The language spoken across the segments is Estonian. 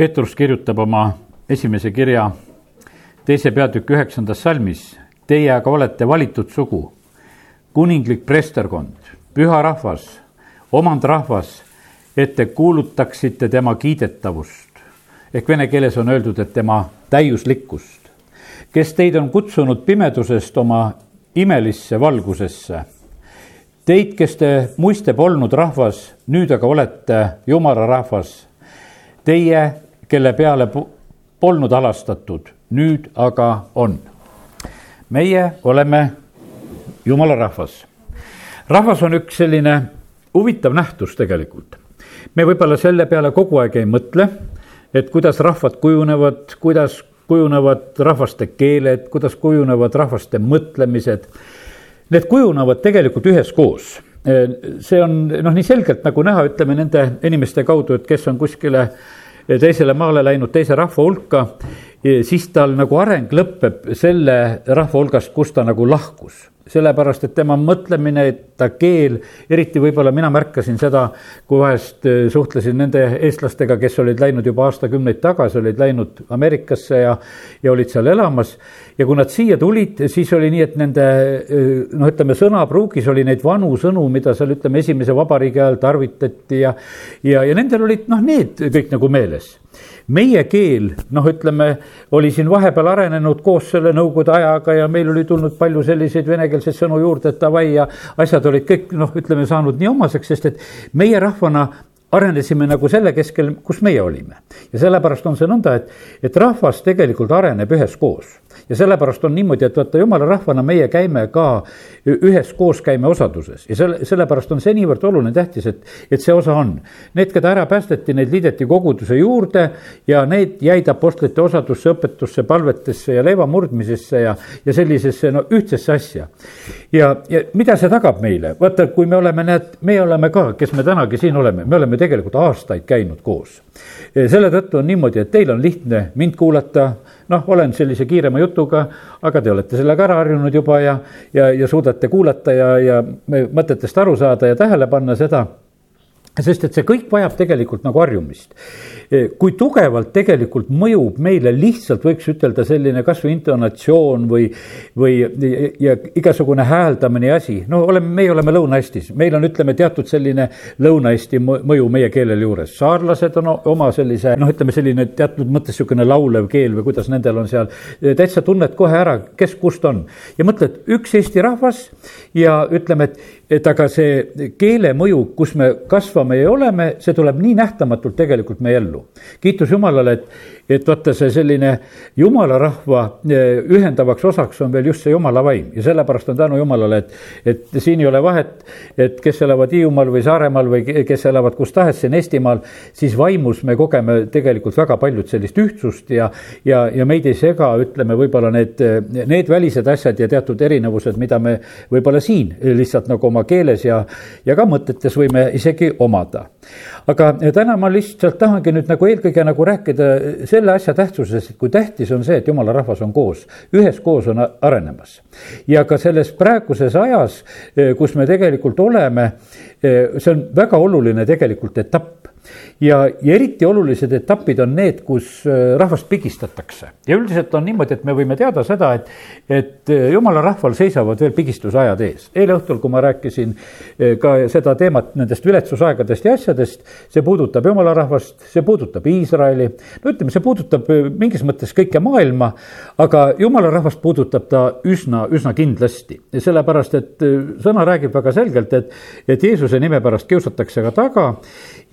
Peetrus kirjutab oma esimese kirja teise peatüki üheksandas salmis. Teie aga olete valitud sugu, kuninglik preesterkond, püha rahvas, omandrahvas, et te kuulutaksite tema kiidetavust. ehk vene keeles on öeldud, et tema täiuslikkust, kes teid on kutsunud pimedusest oma imelisse valgusesse. Teid, kes te muiste polnud rahvas, nüüd aga olete jumala rahvas. Teie, kelle peale polnud alastatud, nüüd aga on. meie oleme jumala rahvas. rahvas on üks selline huvitav nähtus tegelikult. me võib-olla selle peale kogu aeg ei mõtle, et kuidas rahvad kujunevad, kuidas kujunevad rahvaste keeled, kuidas kujunevad rahvaste mõtlemised. Need kujunevad tegelikult üheskoos see on noh, nii selgelt nagu näha, ütleme nende inimeste kaudu, et kes on kuskile teisele maale läinud teise rahva hulka, siis tal nagu areng lõpeb selle rahva hulgast, kust ta nagu lahkus. Sellepärast et tema mõtlemine, ta keel, eriti võib-olla mina märkasin seda, kui vahest äh, suhtlesin nende eestlastega, kes olid läinud juba aastakümneid tagasi, olid läinud Ameerikasse ja, ja olid seal elamas. ja kui nad siia tulid, siis oli nii, et nende äh, noh, ütleme sõnapruugis oli neid vanu sõnu, mida seal ütleme, esimese vabariigi ajal tarvitati ja, ja, ja nendel olid noh, need kõik nagu meeles meie keel, noh, ütleme, oli siin vahepeal arenenud koos selle nõukogude ajaga ja meil oli tulnud palju selliseid venekeelseid sõnu juurde, et davai ja asjad olid kõik noh, ütleme saanud nii omaseks, sest et meie rahvana arenesime nagu selle keskel, kus meie olime. ja sellepärast on see nõnda, et, et rahvas tegelikult areneb üheskoos ja sellepärast on niimoodi, et vaata, jumala rahvana meie käime ka üheskoos käime osaduses ja selle, sellepärast on see niivõrd oluline, tähtis, et, et see osa on. Need, keda ära päästeti, neid liideti koguduse juurde ja need jäid apostlite osadusse, õpetusse, palvetesse ja leiva murdmisesse ja, ja sellisesse no ühtsesse asja. ja, ja mida see tagab meile, vaata, kui me oleme, näed, me oleme ka, kes me tänagi siin oleme, me oleme tegelikult aastaid käinud koos. selle tõttu on niimoodi, et teil on lihtne mind kuulata noh, olen sellise kiirema jutuga, aga te olete sellega ära harjunud juba ja, ja, ja suudate kuulata ja, ja mõtetest aru saada ja tähele panna seda sest et see kõik vajab tegelikult nagu harjumist. kui tugevalt tegelikult mõjub meile lihtsalt võiks ütelda selline kasvõi intonatsioon või, või ja igasugune hääldamine ja asi, no oleme, meie oleme Lõuna-Eestis, meil on, ütleme, teatud selline Lõuna-Eesti mõju meie keelele juures. saarlased on oma sellise noh, ütleme selline teatud mõttes niisugune laulev keel või kuidas nendel on seal, täitsa tunned kohe ära, kes kust on. ja mõtled, üks Eesti rahvas ja ütleme, et, et aga see keele mõju, kus me kasvame ja oleme, see tuleb nii nähtamatult tegelikult meie ellu. kiitus Jumalale, et, et vaata, see selline jumala rahva eh, ühendavaks osaks on veel just see jumala vaim ja sellepärast on tänu Jumalale, et, et siin ei ole vahet, et kes elavad Hiiumaal või Saaremaal või kes elavad kus tahes siin Eestimaal, siis vaimus me kogeme tegelikult väga paljut sellist ühtsust ja, ja, ja meid ei sega, ütleme, võib-olla need, need välised asjad ja teatud erinevused, mida me võib-olla siin lihtsalt nagu oma keeles ja, ja ka mõtetes võime isegi omada. aga täna ma lihtsalt tahangi nüüd nagu eelkõige nagu rääkida sellest, selle asja tähtsusest, kui tähtis on see, et jumala rahvas on koos, üheskoos on arenemas. ja ka selles praeguses ajas, eh, kus me tegelikult oleme, see on väga oluline tegelikult etapp ja, ja eriti olulised etapid on need, kus äh, rahvast pigistatakse. ja üldiselt on niimoodi, et me võime teada seda, et, et äh, jumala rahval seisavad veel pigistusajad ees. eile õhtul, kui ma rääkisin äh, ka seda teemat nendest viletsusaegadest ja asjadest, see puudutab jumala rahvast, see puudutab Iisraeli, no ütleme, see puudutab mingis mõttes kõike maailma, aga jumala rahvast puudutab ta üsna, üsna kindlasti. sellepärast, et sõna räägib väga selgelt, et, et Jeesuse nime pärast kiusatakse ka taga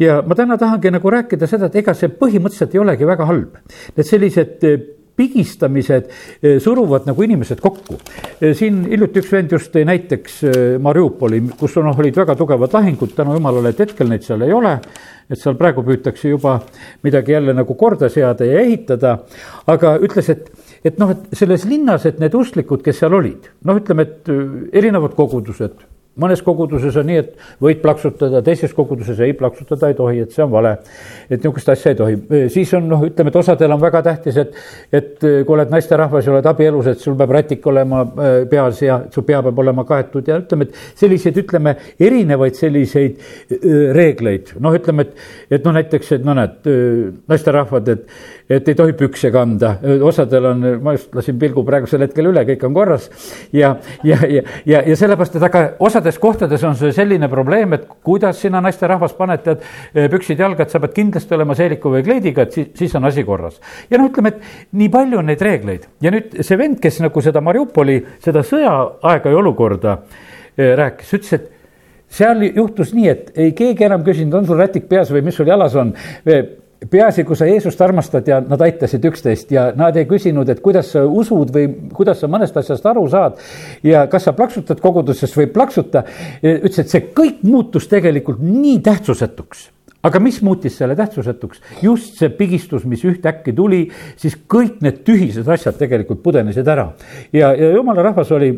ja ma täna tahangi nagu rääkida seda, et ega see põhimõtteliselt ei olegi väga halb. Need sellised eh, pigistamised eh, suruvad nagu inimesed kokku. Eh, siin hiljuti üks vend just tõi näiteks Mariupoli, kus noh, olid väga tugevad lahingud, tänu jumalale, et hetkel neid seal ei ole. et seal praegu püütakse juba midagi jälle nagu korda seada ja ehitada, aga ütles, et et noh, et selles linnas, et need usklikud, kes seal olid, noh, ütleme, et erinevad kogudused mõnes koguduses on nii, et võid plaksutada, teises koguduses ei plaksutada ei tohi, et see on vale. et niisugust asja ei tohi, siis on noh, ütleme, et osadel on väga tähtis, et, et kui oled naisterahvas ja oled abielus, et sul peab rätik olema äh, peas ja su pea peab olema kaetud ja ütleme, et selliseid, ütleme, erinevaid selliseid äh, reegleid, noh, ütleme, et, et noh, näiteks, et no näed, naisterahvad, et et ei tohi pükse kanda, osadel on, ma just lasin pilgu praegusel hetkel üle, kõik on korras. ja, ja, ja, ja, ja sellepärast, et aga osades kohtades on see selline probleem, et kuidas sina naisterahvas paned tead püksid jalga, et sa pead kindlasti olema seeliku või kleidiga, et siis, siis on asi korras. ja no ütleme, et nii palju on neid reegleid ja nüüd see vend, kes nagu seda Mariupoli, seda sõjaaega ja olukorda eh, rääkis, ütles, et seal juhtus nii, et ei keegi enam küsinud, on sul rätik peas või mis sul jalas on peaasi, kui sa Jeesust armastad ja nad aitasid üksteist ja nad ei küsinud, et kuidas sa usud või kuidas sa mõnest asjast aru saad. ja kas sa plaksutad koguduses või ei plaksuta. ütles, et see kõik muutus tegelikult nii tähtsusetuks aga mis muutis selle tähtsusetuks? just see pigistus, mis ühtäkki tuli, siis kõik need tühised asjad tegelikult pudenesid ära ja, ja jumala rahvas oli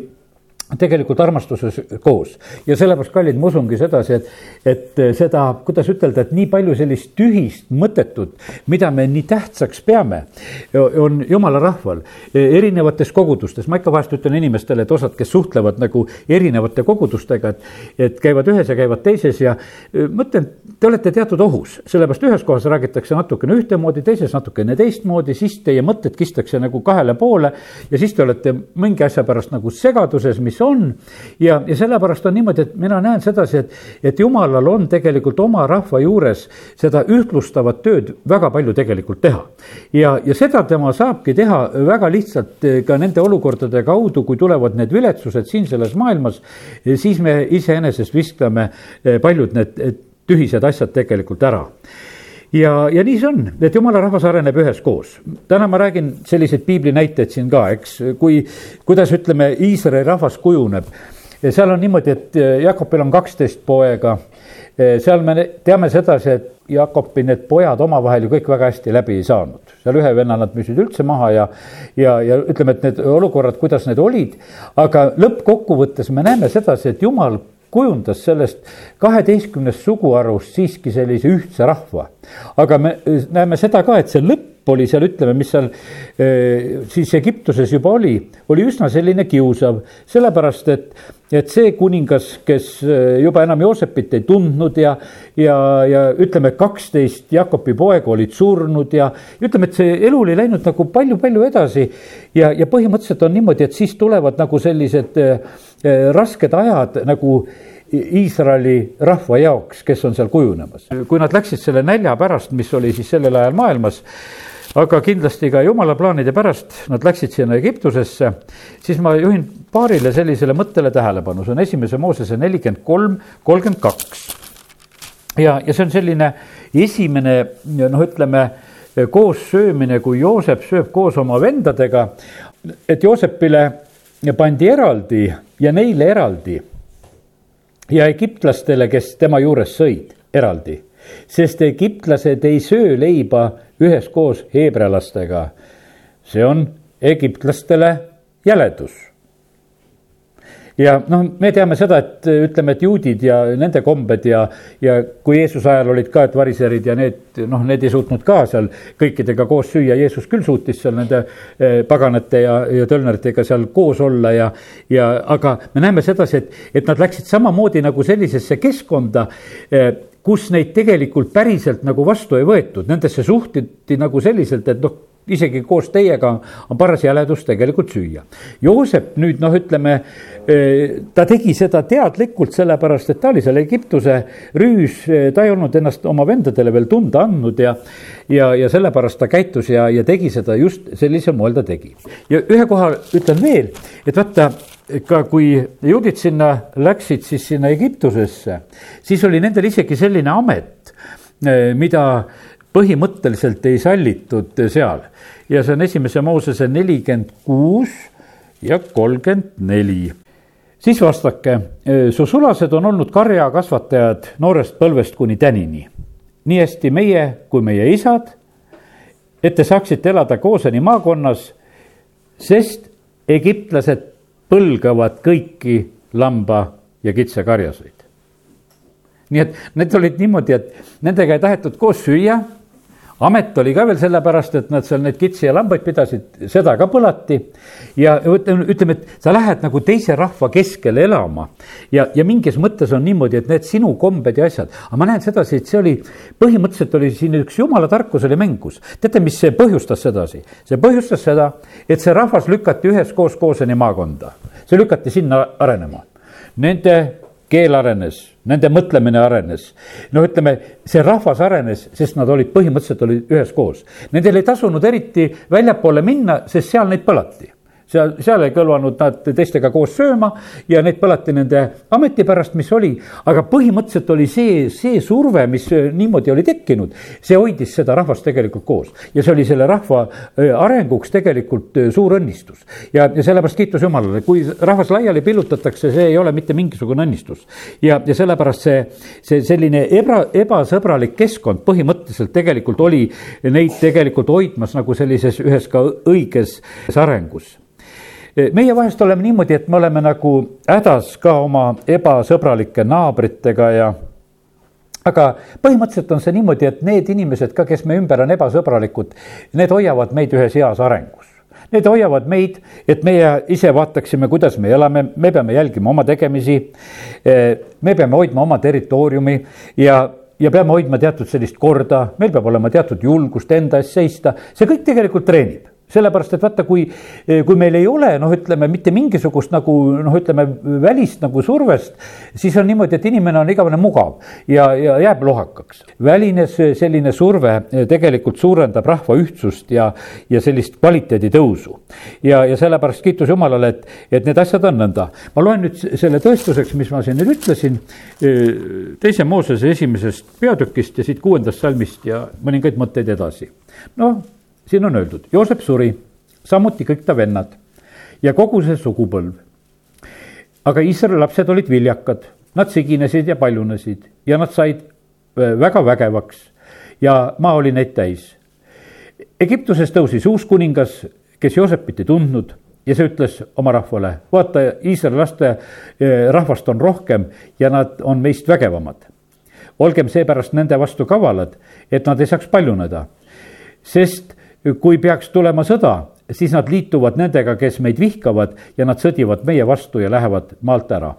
tegelikult armastuses koos ja sellepärast, kallid, ma usungi sedasi, et, et seda, kuidas ütelda, et nii palju sellist tühist, mõttetut, mida me nii tähtsaks peame, on jumala rahval erinevates kogudustes. ma ikka vahest ütlen inimestele, et osad, kes suhtlevad nagu erinevate kogudustega, et, et käivad ühes ja käivad teises ja ma ütlen, te olete teatud ohus, sellepärast ühes kohas räägitakse natukene ühtemoodi, teises natukene teistmoodi, siis teie mõtted kistakse nagu kahele poole ja siis te olete mingi asja pärast nagu segaduses, mis mis on. ja, ja sellepärast on niimoodi, et mina näen sedasi, et, et jumalal on tegelikult oma rahva juures seda ühtlustavat tööd väga palju tegelikult teha. ja, ja seda tema saabki teha väga lihtsalt eh, ka nende olukordade kaudu, kui tulevad need viletsused siin selles maailmas, eh, siis me iseenesest viskame eh, paljud need tühised asjad tegelikult ära ja, ja nii see on, et jumala rahvas areneb üheskoos. täna ma räägin selliseid piibli näiteid siin ka, eks, kui, kuidas ütleme, Iisraeli rahvas kujuneb. seal on niimoodi, et Jakobil on kaksteist poega. seal me teame sedasi, et Jakobi need pojad omavahel ju kõik väga hästi läbi ei saanud. seal ühe venna nad müüsid üldse maha ja, ja, ja ütleme, et need olukorrad, kuidas need olid. aga lõppkokkuvõttes me näeme sedasi, et jumal kujundas sellest kaheteistkümnest suguharust siiski sellise ühtse rahva. aga me näeme seda ka, et see lõpp oli seal, ütleme, mis seal eh, siis Egiptuses juba oli, oli üsna selline kiusav, sellepärast et et see kuningas, kes äh, juba enam Joosepit ei tundnud ja, ja, ja ütleme, kaksteist Jakobi poega olid surnud ja ütleme, et see elu oli läinud nagu palju-palju edasi. ja, ja põhimõtteliselt on niimoodi, et siis tulevad nagu sellised äh, äh, rasked ajad nagu Iisraeli rahva jaoks, kes on seal kujunemas. kui nad läksid selle nälja pärast, mis oli siis sellel ajal maailmas aga kindlasti ka jumala plaanide pärast nad läksid sinna Egiptusesse, siis ma juhin paarile sellisele mõttele tähelepanu, see on esimese Moosese nelikümmend kolm, kolmkümmend kaks. ja, ja see on selline esimene noh, ütleme koos söömine, kui Joosep sööb koos oma vendadega, et Joosepile pandi eraldi ja neile eraldi. Ja egiptlastele, kes tema juures sõid, eraldi, sest egiptlased ei söö leiba üheskoos heebrealastega. see on egiptlastele jäledus. ja noh, me teame seda, et ütleme, et juudid ja nende kombed ja, ja kui Jeesuse ajal olid ka, et variserid ja need noh, need ei suutnud ka seal kõikidega koos süüa, Jeesus küll suutis seal nende eh, paganate ja, ja tölneritega seal koos olla ja, ja aga me näeme sedasi, et, et nad läksid samamoodi nagu sellisesse keskkonda eh, kus neid tegelikult päriselt nagu vastu ei võetud, nendesse suhtuti nagu selliselt, et noh, isegi koos teiega on paras jäledus tegelikult süüa. Joosep nüüd noh, ütleme eh, ta tegi seda teadlikult, sellepärast et ta oli seal Egiptuse rüüs, eh, ta ei olnud ennast oma vendadele veel tunda andnud ja ja, ja sellepärast ta käitus ja, ja tegi seda just sellisel moel ta tegi. ja ühe koha ütlen veel, et vaata ka kui juudid sinna läksid, siis sinna Egiptusesse, siis oli nendel isegi selline amet, eh, mida põhimõtteliselt ei sallitud seal. ja see on esimese Moosese nelikümmend kuus ja kolmkümmend neli. siis vastake, eh, su sulased on olnud karjakasvatajad noorest põlvest kuni tänini. nii hästi meie kui meie isad, et te saaksite elada Kooseni maakonnas, sest egiptlased põlgavad kõiki lamba ja kitsekarjaseid. nii et need olid niimoodi, et nendega ei tahetud koos süüa amet oli ka veel sellepärast, et nad seal neid kitsi ja lambaid pidasid, seda ka põlati. ja ütleme, ütleme, et sa lähed nagu teise rahva keskele elama ja, ja mingis mõttes on niimoodi, et need sinu kombed ja asjad. aga ma näen sedasi, et see oli, põhimõtteliselt oli siin üks jumala tarkus oli mängus. teate, mis see põhjustas sedasi? see põhjustas seda, et see rahvas lükati üheskoos Kooseni maakonda, see lükati sinna arenema. Nende keel arenes, nende mõtlemine arenes. no ütleme, see rahvas arenes, sest nad olid põhimõtteliselt olid üheskoos. Nendel ei tasunud eriti väljapoole minna, sest seal neid põlati seal, seal ei kõlvanud nad teistega koos sööma ja neid põlati nende ameti pärast, mis oli. aga põhimõtteliselt oli see, see surve, mis niimoodi oli tekkinud, see hoidis seda rahvast tegelikult koos. ja see oli selle rahva arenguks tegelikult suur õnnistus. ja, ja sellepärast kiitus Jumalale, kui rahvas laiali pillutatakse, see ei ole mitte mingisugune õnnistus. ja, ja sellepärast see, see selline ebra, ebasõbralik keskkond põhimõtteliselt tegelikult oli neid tegelikult hoidmas nagu sellises ühes ka õiges arengus meie vahest oleme niimoodi, et me oleme nagu hädas ka oma ebasõbralike naabritega ja aga põhimõtteliselt on see niimoodi, et need inimesed ka, kes me ümber on ebasõbralikud, need hoiavad meid ühes heas arengus. Need hoiavad meid, et meie ise vaataksime, kuidas me elame, me peame jälgima oma tegemisi. me peame hoidma oma territooriumi ja, ja peame hoidma teatud sellist korda, meil peab olema teatud julgust enda eest seista, see kõik tegelikult treenib sellepärast, et vaata, kui, kui meil ei ole noh, ütleme mitte mingisugust nagu noh, ütleme välist nagu survest, siis on niimoodi, et inimene on igavene mugav ja, ja jääb lohakaks. väline selline surve tegelikult suurendab rahva ühtsust ja, ja sellist kvaliteedi tõusu. ja, ja sellepärast kiitus Jumalale, et, et need asjad on nõnda. ma loen nüüd selle tõestuseks, mis ma siin nüüd ütlesin, teise Moosese esimesest peatükist ja siit kuuendast salmist ja mõningaid mõtteid edasi. noh siin on öeldud, Joosep suri, samuti kõik ta vennad ja kogu see sugupõlv. aga Iisraeli lapsed olid viljakad, nad siginesid ja paljunesid ja nad said väga vägevaks ja maa oli neid täis. Egiptuses tõusis uus kuningas, kes Joosepit ei tundnud ja see ütles oma rahvale, vaata, Iisraeli laste rahvast on rohkem ja nad on meist vägevamad. olgem seepärast nende vastu kavalad, et nad ei saaks paljuneda, sest kui peaks tulema sõda, siis nad liituvad nendega, kes meid vihkavad ja nad sõdivad meie vastu ja lähevad maalt ära.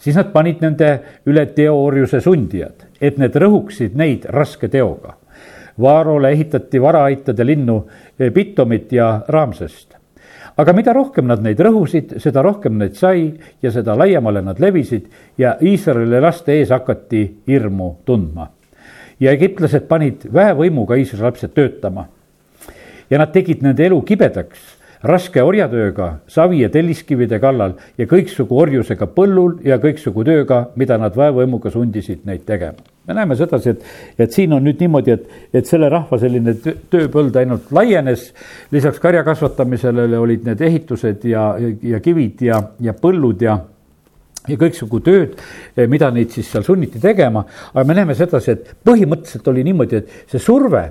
siis nad panid nende üle teoorjuse sundijad, et need rõhuksid neid raske teoga. Vaarole ehitati varaaitade linnu Pitomit ja Raamsest. aga mida rohkem nad neid rõhusid, seda rohkem neid sai ja seda laiemale nad levisid ja Iisraeli laste ees hakati hirmu tundma. ja egiptlased panid väevõimuga Iisraeli lapsed töötama ja nad tegid nende elu kibedaks, raske orjatööga, savi ja telliskivide kallal ja kõiksugu orjusega põllul ja kõiksugu tööga, mida nad vaevõimuga sundisid neid tegema. me näeme sedasi, et, et siin on nüüd niimoodi, et, et selle rahva selline tööpõld ainult laienes, lisaks karja kasvatamisele olid need ehitused ja, ja kivid ja, ja põllud ja ja kõiksugu tööd, mida neid siis seal sunniti tegema, aga me näeme sedasi, et põhimõtteliselt oli niimoodi, et see surve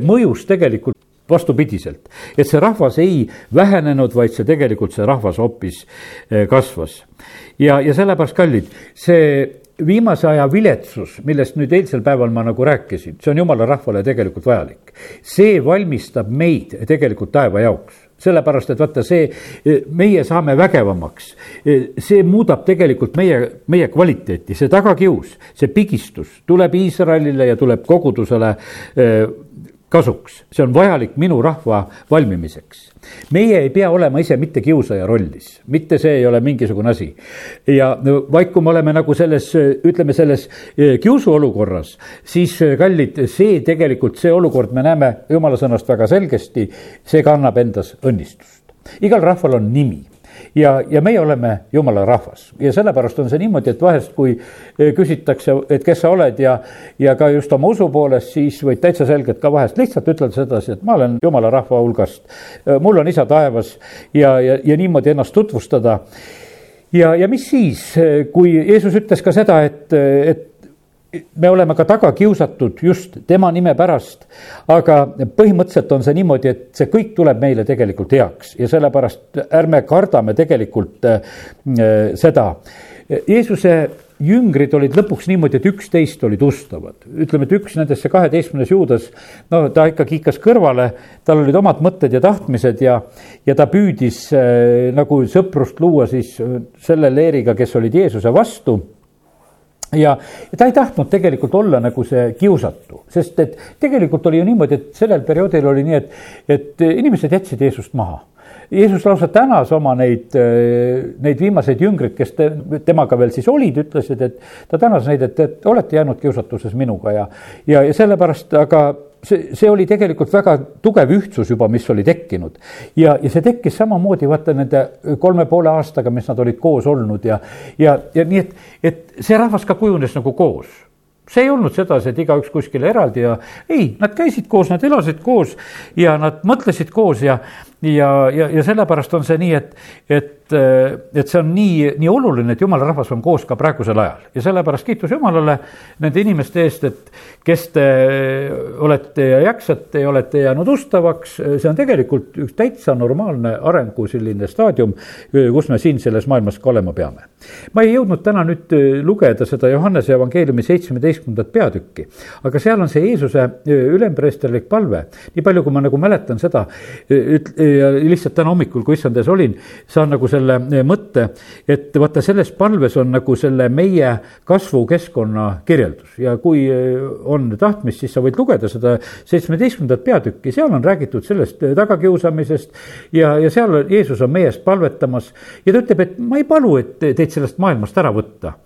mõjus tegelikult vastupidiselt, et see rahvas ei vähenenud, vaid see tegelikult, see rahvas hoopis eh, kasvas. ja, ja sellepärast, kallid, see viimase aja viletsus, millest nüüd eilsel päeval ma nagu rääkisin, see on jumala rahvale tegelikult vajalik. see valmistab meid tegelikult taeva jaoks sellepärast, et vaata see, meie saame vägevamaks. see muudab tegelikult meie, meie kvaliteeti, see tagakius, see pigistus tuleb Iisraelile ja tuleb kogudusele eh, kasuks, see on vajalik minu rahva valmimiseks. meie ei pea olema ise mitte kiusaja rollis, mitte see ei ole mingisugune asi. ja vaid kui me oleme nagu selles, ütleme selles eh, kiusuolukorras, siis eh, kallid, see tegelikult, see olukord, me näeme jumala sõnast väga selgesti, see kannab endas õnnistust. igal rahval on nimi ja, ja meie oleme jumala rahvas ja sellepärast on see niimoodi, et vahest, kui eh, küsitakse, et kes sa oled ja, ja ka just oma usu poolest, siis võid täitsa selgelt ka vahest lihtsalt ütelda sedasi, et ma olen jumala rahva hulgast. Eh, mul on isa taevas ja, ja, ja niimoodi ennast tutvustada ja, ja mis siis, eh, kui Jeesus ütles ka seda, et, et me oleme ka taga kiusatud just tema nime pärast. aga põhimõtteliselt on see niimoodi, et see kõik tuleb meile tegelikult heaks ja sellepärast ärme kardame tegelikult äh, seda Jeesuse jüngrid olid lõpuks niimoodi, et üksteist olid ustavad. ütleme, et üks nendest, see kaheteistkümnes juudas, no ta ikka kiikas kõrvale, tal olid omad mõtted ja tahtmised ja, ja ta püüdis äh, nagu sõprust luua siis selle leeriga, kes olid Jeesuse vastu ja, ja ta ei tahtnud tegelikult olla nagu see kiusatu, sest et tegelikult oli ju niimoodi, et sellel perioodil oli nii, et, et inimesed jätsid Jeesust maha. Jeesus lausa tänas oma neid, neid viimaseid jüngreid, kes te, temaga veel siis olid, ütlesid, et ta tänas neid, et, et olete jäänud kiusatuses minuga ja, ja, ja sellepärast, aga see, see oli tegelikult väga tugev ühtsus juba, mis oli tekkinud. ja, ja see tekkis samamoodi vaata nende kolme poole aastaga, mis nad olid koos olnud ja, ja, ja nii, et, et see rahvas ka kujunes nagu koos see ei olnud sedasi, et igaüks kuskile eraldi ja ei, nad käisid koos, nad elasid koos ja nad mõtlesid koos ja, ja, ja, ja sellepärast on see nii, et, et, et see on nii, nii oluline, et jumala rahvas on koos ka praegusel ajal. Ja sellepärast kiitus Jumalale nende inimeste eest, et kes te olete ja jaksate ja olete jäänud ustavaks, see on tegelikult üks täitsa normaalne arengu selline staadium, kus me siin selles maailmas ka olema peame. ma ei jõudnud täna nüüd lugeda seda Johannese evangeeliumi seitsmeteistkümnendat peatükki, aga seal on see Jeesuse ülempreesterlik palve, nii palju, kui ma nagu mäletan seda, ja lihtsalt täna hommikul, kui issand ees olin, saan nagu selle eh, mõtte, et vaata, selles palves on nagu selle meie kasvukeskkonna kirjeldus. Ja kui eh, on tahtmist, siis sa võid lugeda seda seitsmeteistkümnendat peatükki, seal on räägitud sellest eh, tagakiusamisest ja, ja seal Jeesus on meie eest palvetamas ja ta ütleb, et ma ei palu, et teid sellest maailmast ära võtta,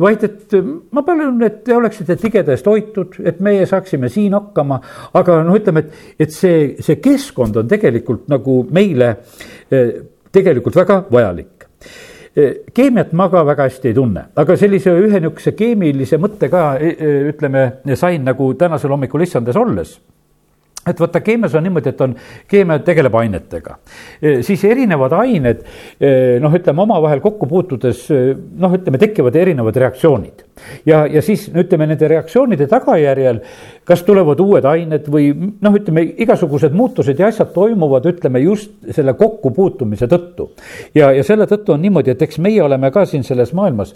vaid et ma palun, et te oleksite tigeda eest hoitud, et meie saaksime siin hakkama, aga noh, ütleme, et, et see, see keskkond on tegelikult nagu meile eh, tegelikult väga vajalik. Eh, keemiat ma ka väga hästi ei tunne, aga sellise ühe niisuguse keemilise mõtte ka eh, ütleme, sain nagu tänasel hommikul issandas olles et vaata, keemias on niimoodi, et on, keemia tegeleb ainetega, siis erinevad ained noh, ütleme omavahel kokku puutudes noh, ütleme tekivad erinevad reaktsioonid. ja, ja siis ütleme nende reaktsioonide tagajärjel, kas tulevad uued ained või noh, ütleme igasugused muutused ja asjad toimuvad, ütleme just selle kokkupuutumise tõttu. ja, ja selle tõttu on niimoodi, et eks meie oleme ka siin selles maailmas,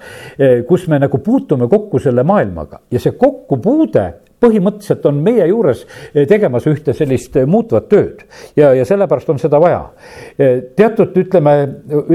kus me nagu puutume kokku selle maailmaga ja see kokkupuude põhimõtteliselt on meie juures eh, tegemas ühte sellist eh, muutvat tööd. Ja, ja sellepärast on seda vaja. Eh, teatud, ütleme,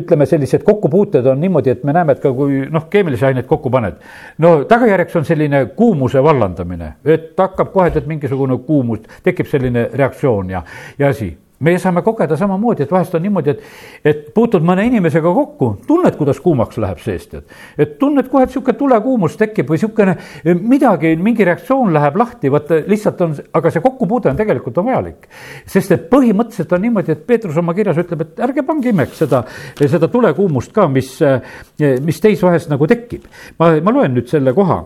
ütleme sellised kokkupuuted on niimoodi, et me näeme, et ka kui noh, keemilisi aineid kokku paned, no tagajärjeks on selline kuumuse vallandamine, et hakkab kohe tead mingisugune kuumus, tekib selline reaktsioon ja, ja asi meie saame kogeda samamoodi, et vahest on niimoodi, et, et puutud mõne inimesega kokku, tunned, kuidas kuumaks läheb seest, et. et tunned kohe, et sihuke tulekuumus tekib või sihukene eh, midagi, mingi reaktsioon läheb lahti, vot lihtsalt on, aga see kokkupuude on tegelikult on vajalik. sest et põhimõtteliselt on niimoodi, et Peetrus oma kirjas ütleb, et ärge pange imeks seda, seda tulekuumust ka, mis, eh, mis teis vahest nagu tekib. ma, ma loen nüüd selle koha,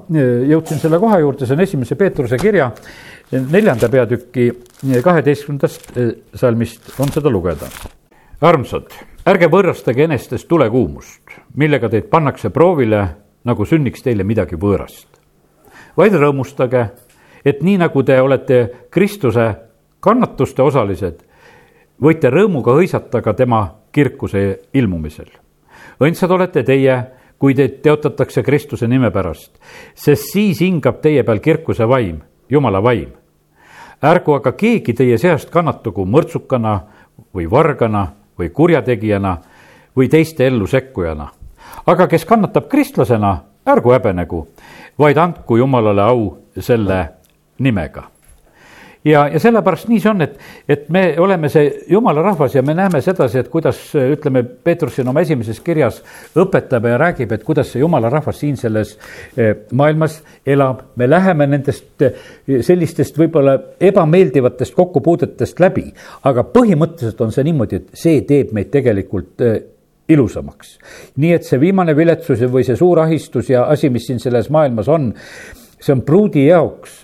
jõudsin selle koha juurde, see on esimese Peetruse kirja neljanda peatüki kaheteistkümnendast eh, salmist on seda lugeda. armsad, ärge võõrastage enestest tulekuumust, millega teid pannakse proovile, nagu sünniks teile midagi võõrast. vaid rõõmustage, et nii nagu te olete Kristuse kannatuste osalised, võite rõõmuga hõisata ka tema kirkuse ilmumisel. õndsad olete teie, kui teid teotatakse Kristuse nime pärast, sest siis hingab teie peal kirkuse vaim jumala vaim. ärgu aga keegi teie seast kannatagu mõrtsukana või vargana või kurjategijana või teiste ellu sekkujana. aga kes kannatab kristlasena, ärgu häbenegu, vaid andku Jumalale au selle nimega ja, ja sellepärast nii see on, et, et me oleme see jumala rahvas ja me näeme sedasi, et kuidas ütleme, Peetrus siin oma esimeses kirjas õpetab ja räägib, et kuidas see jumala rahvas siin selles eh, maailmas elab. me läheme nendest eh, sellistest võib-olla ebameeldivatest kokkupuudetest läbi, aga põhimõtteliselt on see niimoodi, et see teeb meid tegelikult eh, ilusamaks. nii et see viimane viletsus või see suur ahistus ja asi, mis siin selles maailmas on, see on pruudi jaoks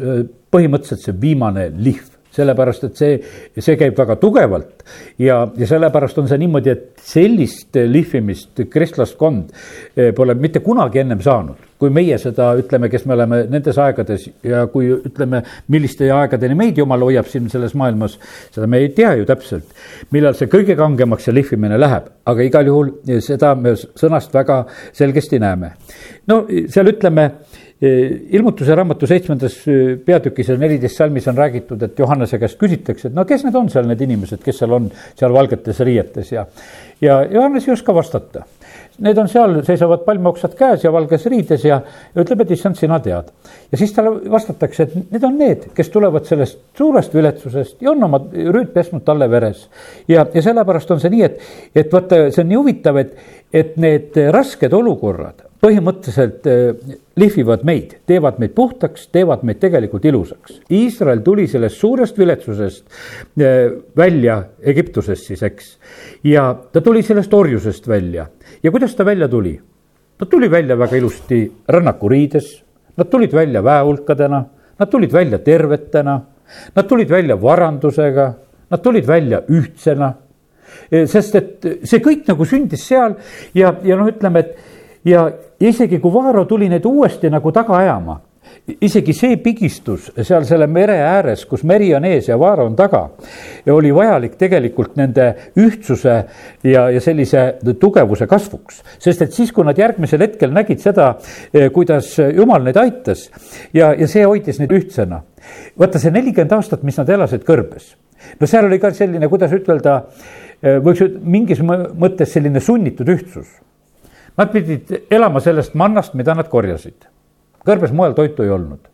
põhimõtteliselt see viimane lihv sellepärast et see, see käib väga tugevalt ja, ja sellepärast on see niimoodi, et sellist lihvimist kristlaskond eh, pole mitte kunagi ennem saanud kui meie seda ütleme, kes me oleme nendes aegades ja kui ütleme, milliste aegadeni meid jumal hoiab siin selles maailmas, seda me ei tea ju täpselt, millal see kõige kangemaks see lihvimine läheb, aga igal juhul seda me sõnast väga selgesti näeme. no seal ütleme ilmutuse raamatu seitsmendas peatükis ja neliteist salmis on räägitud, et Johannese käest küsitakse, et no kes need on seal, need inimesed, kes seal on, seal valgetes riietes ja, ja Johannes ei oska vastata. Need on seal, seisavad palmioksad käes ja valges riides ja, ja ütleb, et issand, sina tead. ja siis talle vastatakse, et need on need, kes tulevad sellest suurest viletsusest ja on oma rüüd pesnud talle veres. ja, ja sellepärast on see nii, et, et vaata, see on nii huvitav, et, et need rasked olukorrad põhimõtteliselt äh, lihvivad meid, teevad meid puhtaks, teevad meid tegelikult ilusaks. Iisrael tuli sellest suurest viletsusest äh, välja Egiptusest siis, eks. ja ta tuli sellest orjusest välja ja kuidas ta välja tuli? ta tuli välja väga ilusti rännakuriides, nad tulid välja väehulkadena, nad tulid välja tervetena, nad tulid välja varandusega, nad tulid välja ühtsena. Sest et see kõik nagu sündis seal ja, ja noh, ütleme, et ja isegi kui Vaaro tuli neid uuesti nagu taga ajama, isegi see pigistus seal selle mere ääres, kus meri on ees ja Vaaro on taga, oli vajalik tegelikult nende ühtsuse ja, ja sellise tugevuse kasvuks. sest et siis, kui nad järgmisel hetkel nägid seda, eh, kuidas Jumal neid aitas ja, ja see hoidis neid ühtsena. vaata see nelikümmend aastat, mis nad elasid kõrbes, no seal oli ka selline, kuidas ütelda, eh, võiks mingis mõttes selline sunnitud ühtsus Nad pidid elama sellest mannast, mida nad korjasid. kõrbes mujal toitu ei olnud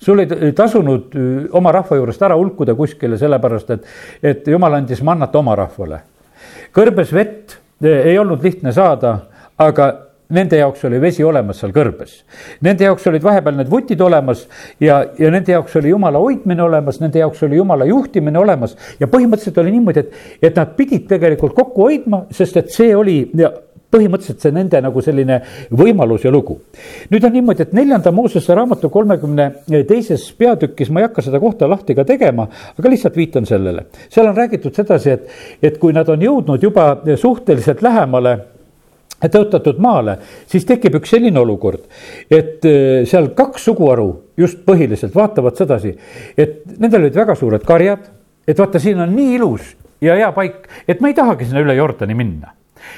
sul ei tasunud oma rahva juurest ära hulkuda kuskile, sellepärast et, et jumal andis mannat oma rahvale. kõrbes vett ei olnud lihtne saada, aga nende jaoks oli vesi olemas seal kõrbes. Nende jaoks olid vahepeal need vutid olemas ja, ja nende jaoks oli jumala hoidmine olemas, nende jaoks oli jumala juhtimine olemas ja põhimõtteliselt oli niimoodi, et, et nad pidid tegelikult kokku hoidma, sest et see oli põhimõtteliselt see nende nagu selline võimalus ja lugu. nüüd on niimoodi, et neljanda Moosese raamatu kolmekümne teises peatükis, ma ei hakka seda kohta lahti ka tegema, aga lihtsalt viitan sellele. seal on räägitud sedasi, et, et kui nad on jõudnud juba suhteliselt lähemale tõotatud maale, siis tekib üks selline olukord, et äh, seal kaks suguharu just põhiliselt vaatavad sedasi, et nendel olid väga suured karjad, et vaata, siin on nii ilus ja hea paik, et ma ei tahagi sinna üle Jordani minna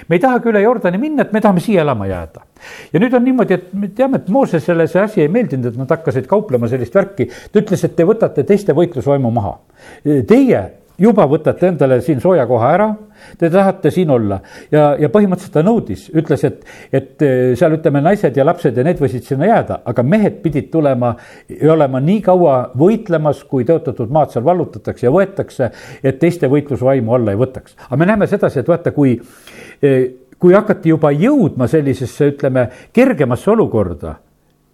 me ei tahagi üle Jordani minna, et me tahame siia elama jääda. ja nüüd on niimoodi, et me teame, et Moosesele see asi ei meeldinud, et nad hakkasid kauplema sellist värki. ta ütles, et te võtate teiste võitlusvaimu maha. Teie juba võtate endale siin sooja koha ära, te tahate siin olla ja, ja põhimõtteliselt ta nõudis, ütles, et, et seal ütleme, naised ja lapsed ja need võisid sinna jääda, aga mehed pidid tulema ja olema nii kaua võitlemas, kui tõotatud maad seal vallutatakse ja võetakse, et teiste võitlusvaimu alla ei võtaks. aga me näeme sedasi, et vaata, kui kui hakati juba jõudma sellisesse, ütleme, kergemasse olukorda,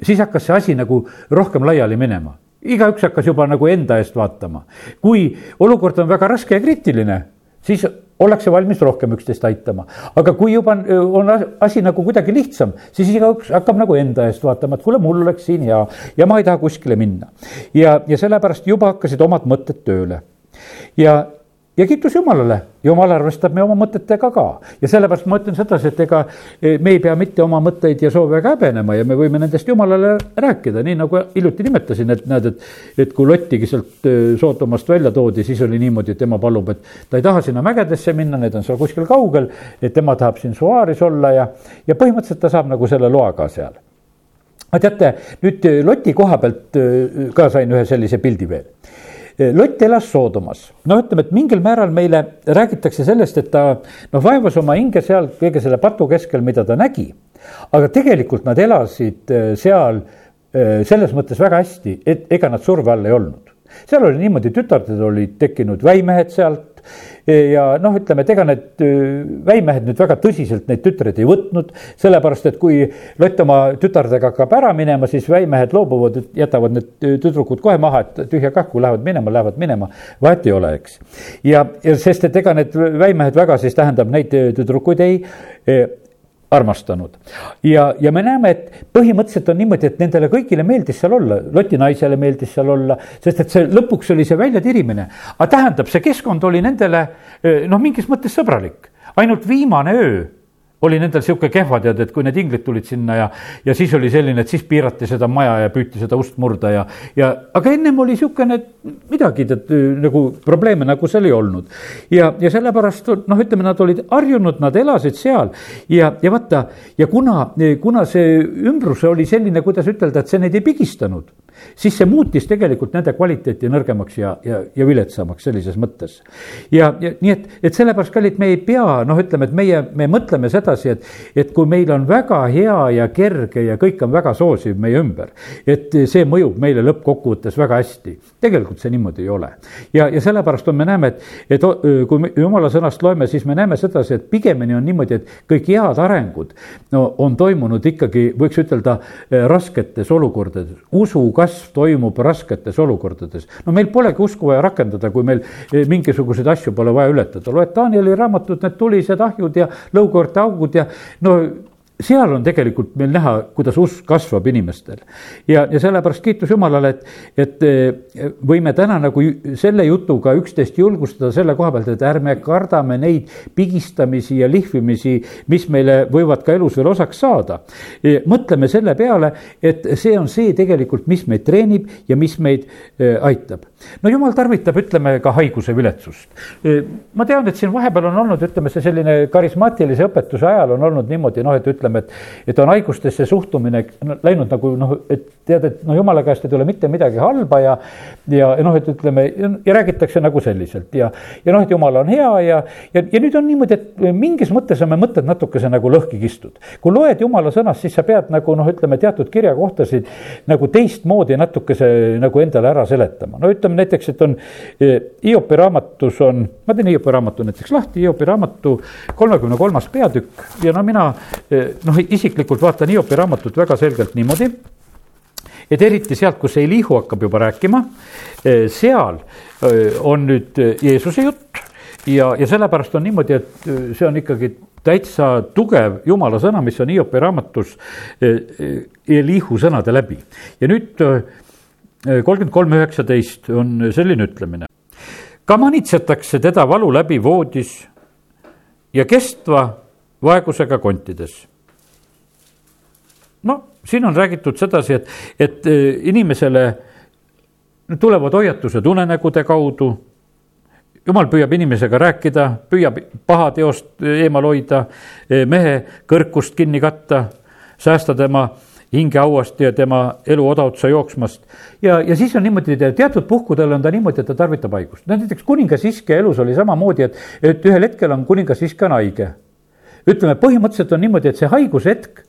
siis hakkas see asi nagu rohkem laiali minema. Igaüks hakkas juba nagu enda eest vaatama. kui olukord on väga raske ja kriitiline, siis ollakse valmis rohkem üksteist aitama. aga kui juba on asi nagu kuidagi lihtsam, siis igaüks hakkab nagu enda eest vaatama, et kuule, mul oleks siin hea ja ma ei taha kuskile minna. ja, ja sellepärast juba hakkasid omad mõtted tööle. ja ja kiitus Jumalale, Jumal arvestab meie oma mõtetega ka ja sellepärast ma ütlen sedasi, et ega e, me ei pea mitte oma mõtteid ja soove ka häbenema ja me võime nendest Jumalale rääkida, nii nagu hiljuti nimetasin, et näed, et. et kui Lottigi sealt e, Soodomast välja toodi, siis oli niimoodi, et tema palub, et ta ei taha sinna mägedesse minna, need on seal kuskil kaugel. et tema tahab siin Suaaris olla ja, ja põhimõtteliselt ta saab nagu selle loa ka seal aga teate, nüüd Loti koha pealt e, ka sain ühe sellise pildi veel Lott elas Soodomas, noh, ütleme, et mingil määral meile räägitakse sellest, et ta noh, vaevas oma hinge seal kõige selle patu keskel, mida ta nägi. aga tegelikult nad elasid äh, seal äh, selles mõttes väga hästi, et ega nad surve all ei olnud. seal oli niimoodi, tütarded olid tekkinud väimehed sealt, ja noh, ütleme, et ega need väimehed nüüd väga tõsiselt neid tütreid ei võtnud, sellepärast et kui Lott oma tütardega hakkab ära minema, siis väimehed loobuvad, jätavad need tüdrukud kohe maha, et tühja kah, kui lähevad minema, lähevad minema, vahet ei ole, eks. ja, ja sest, et ega need väimehed väga siis tähendab neid tüdrukuid ei armastanud. ja, ja me näeme, et põhimõtteliselt on niimoodi, et nendele kõigile meeldis seal olla, Loti naisele meeldis seal olla, sest et see lõpuks oli see väljatirimine. aga tähendab, see keskkond oli nendele noh, mingis mõttes sõbralik, ainult viimane öö oli nendel sihuke kehva tead, et kui need inglid tulid sinna ja, ja siis oli selline, et siis piirati seda maja ja püüti seda ust murda ja, ja aga ennem oli et midagi tead nagu probleeme nagu seal ei olnud. ja, ja sellepärast noh, ütleme, nad olid harjunud, nad elasid seal ja, ja vaata ja kuna, kuna see ümbrus oli selline, kuidas ütelda, et see neid ei pigistanud siis see muutis tegelikult nende kvaliteeti nõrgemaks ja, ja, ja viletsamaks sellises mõttes. ja, ja nii et, et sellepärast, kallid, me ei pea, noh, ütleme, et meie, me mõtleme sedasi, et, et kui meil on väga hea ja kerge ja kõik on väga soosiv meie ümber, et see mõjub meile lõppkokkuvõttes väga hästi. tegelikult see niimoodi ei ole. ja, ja sellepärast on, me näeme, et, et kui me jumala sõnast loeme, siis me näeme sedasi, et pigemini on niimoodi, et kõik head arengud no on toimunud ikkagi, võiks ütelda, rasketes olukordades, usu kasv toimub rasketes olukordades. no meil polegi usku vaja rakendada, kui meil eh, mingisuguseid asju pole vaja ületada, loed Danieli raamatut, need tulised ahjud ja lõukoorte augud ja no seal on tegelikult meil näha, kuidas usk kasvab inimestel. ja, ja sellepärast kiitus Jumalale, et, et eh, võime täna nagu selle jutuga üksteist julgustada selle koha pealt, et ärme kardame neid pigistamisi ja lihvimisi, mis meile võivad ka elus veel osaks saada. mõtleme selle peale, et see on see tegelikult, mis meid treenib ja mis meid eh, aitab. No jumal tarvitab, ütleme ka haiguse viletsust. Ma tean, et siin vahepeal on olnud, ütleme, see selline karismaatilise õpetuse ajal on olnud niimoodi, noh, et ütleme, et, et on haigustesse suhtumine läinud nagu noh, et tead, et no jumala käest ei tule mitte midagi halba ja, ja noh, et ütleme ja räägitakse nagu selliselt ja, ja noh, et jumal on hea ja, ja, ja nüüd on niimoodi, et mingis mõttes on me mõtted natukese nagu lõhki kistud. kui loed jumala sõnast, siis sa pead nagu noh, ütleme teatud kirjakohtasid nagu teistmoodi natukese nagu endale ära seletama. no ütleme näiteks, et on e, Hiopi raamatus on, ma teen Hiopi raamatu näiteks lahti, Hiopi raamatu kolmekümne kolmas peatükk ja no mina e, noh, isiklikult vaatan Hiopi raamatut väga selgelt niimoodi, et eriti sealt, kus Elihu hakkab juba rääkima, eh, seal eh, on nüüd eh, Jeesuse jutt ja, ja sellepärast on niimoodi, et see on ikkagi täitsa tugev jumala sõna, mis on Hiopi raamatus Elihu sõnade läbi. ja nüüd kolmkümmend kolm üheksateist on selline ütlemine. ka manitsetakse teda valu läbi voodis ja kestva vaegusega kontides no siin on räägitud sedasi, et, et eh, inimesele tulevad hoiatused unenägude kaudu. jumal püüab inimesega rääkida, püüab pahateost eemal hoida, eh, mehe kõrkust kinni katta, säästa tema hingeauast ja tema elu odaotsa jooksmast. ja, ja siis on niimoodi, teatud puhkudel on ta niimoodi, et ta tarvitab haigust. no näiteks kuningas Iske elus oli samamoodi, et, et ühel hetkel on kuningas Iske on haige. ütleme, põhimõtteliselt on niimoodi, et see haigushetk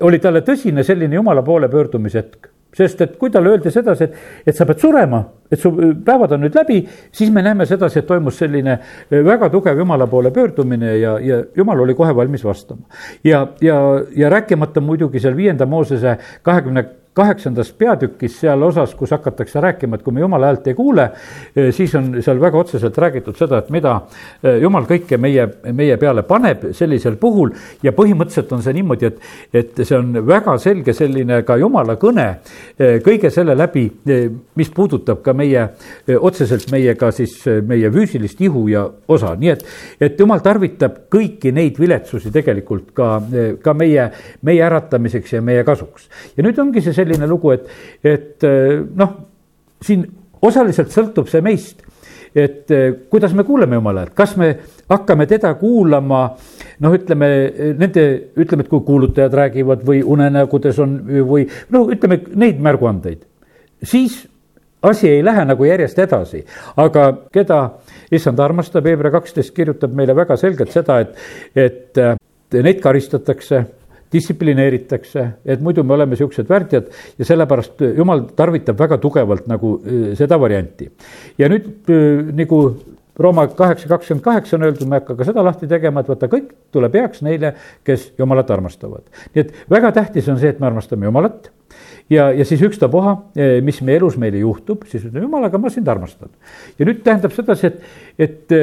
oli talle tõsine selline jumala poole pöördumise hetk sest et kui talle öeldi sedasi, et, et sa pead surema, et su päevad on nüüd läbi, siis me näeme sedasi, et toimus selline väga tugev jumala poole pöördumine ja, ja jumal oli kohe valmis vastama. ja, ja, ja rääkimata muidugi seal viienda Moosese kahekümne kaheksandas peatükis seal osas, kus hakatakse rääkima, et kui me jumala häält ei kuule, eh, siis on seal väga otseselt räägitud seda, et mida eh, jumal kõike meie, meie peale paneb sellisel puhul ja põhimõtteliselt on see niimoodi, et, et see on väga selge selline ka jumala kõne eh, kõige selle läbi, mis puudutab ka meie, otseselt meiega siis meie füüsilist ihu ja osa, nii et, et jumal tarvitab kõiki neid viletsusi tegelikult ka, ka meie, meie äratamiseks ja meie kasuks. ja nüüd ongi see selline selline lugu, et, et eh, noh, siin osaliselt sõltub see meist et eh, kuidas me kuuleme jumala häält, kas me hakkame teda kuulama noh, ütleme nende, ütleme, et kui kuulutajad räägivad või unenägudes on või no ütleme neid märguandeid, siis asi ei lähe nagu järjest edasi, aga keda issand armastab, Hebra kaksteist kirjutab meile väga selgelt seda, et, et neid karistatakse distsiplineeritakse, et muidu me oleme niisugused värdjad ja sellepärast jumal tarvitab väga tugevalt nagu äh, seda varianti. ja nüüd äh, nagu Rooma kaheksa kakskümmend kaheksa on öeldud, ma ei hakka ka seda lahti tegema, et vaata, kõik tuleb heaks neile, kes Jumalat armastavad. nii et väga tähtis on see, et me armastame Jumalat ja, ja siis ükstapuha, äh, mis meie elus meile juhtub, siis ütleme, jumal, aga ma sind armastan. ja nüüd tähendab sedasi, et, et,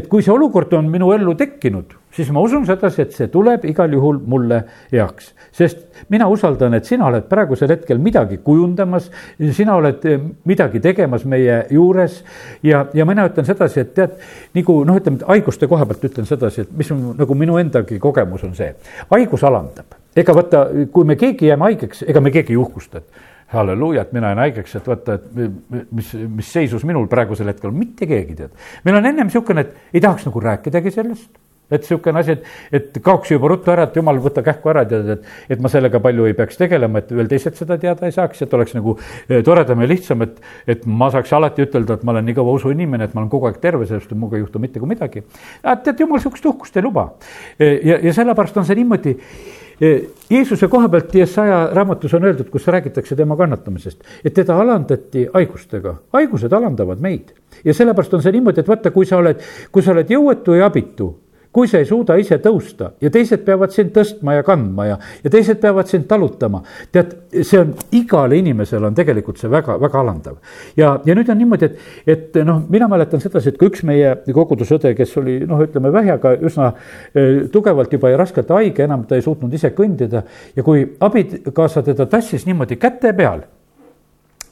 et kui see olukord on minu ellu tekkinud siis ma usun sedasi, et see tuleb igal juhul mulle heaks. sest mina usaldan, et sina oled praegusel hetkel midagi kujundamas, sina oled eh, midagi tegemas meie juures ja, ja mina ütlen sedasi, et tead, nagu noh, ütleme haiguste koha pealt ütlen sedasi, et mis on nagu minu endagi kogemus on see, haigus alandab ega vaata, kui me keegi jääme haigeks, ega me keegi ei uhkusta, et halleluuja, et mina jään haigeks, et vaata, et mis, mis seisus minul praegusel hetkel, mitte keegi tead. meil on ennem niisugune, et ei tahaks nagu rääkidagi sellest et niisugune asi, et, et kaoks juba ruttu ära, et jumal, võta kähku ära, tead, et, et ma sellega palju ei peaks tegelema, et veel teised seda teada ei saaks, et oleks nagu eh, toredam ja lihtsam, et, et ma saaks alati ütelda, et ma olen nii kõva usuinimene, et ma olen kogu aeg terve, sellest minuga ei juhtu mitte kui midagi. tead, jumal niisugust uhkust ei luba. Eh, ja, ja sellepärast on see niimoodi Jeesuse koha pealt Jesaja raamatus on öeldud, kus räägitakse tema kannatamisest, et teda alandati haigustega, haigused alandavad meid. ja sellepärast on see niimoodi, et vaata, kui sa oled, kui sa oled jõuetu ja abitu kui sa ei suuda ise tõusta ja teised peavad sind tõstma ja kandma ja, ja teised peavad sind talutama. tead, see on, igale inimesele on tegelikult see väga, väga alandav. ja, ja nüüd on niimoodi, et, et noh, mina mäletan sedasi, et kui üks meie kogudusõde, kes oli noh, ütleme vähjaga üsna eh, tugevalt juba ja raskelt haige, enam ta ei suutnud ise kõndida ja kui abikaasa teda tassis niimoodi käte peal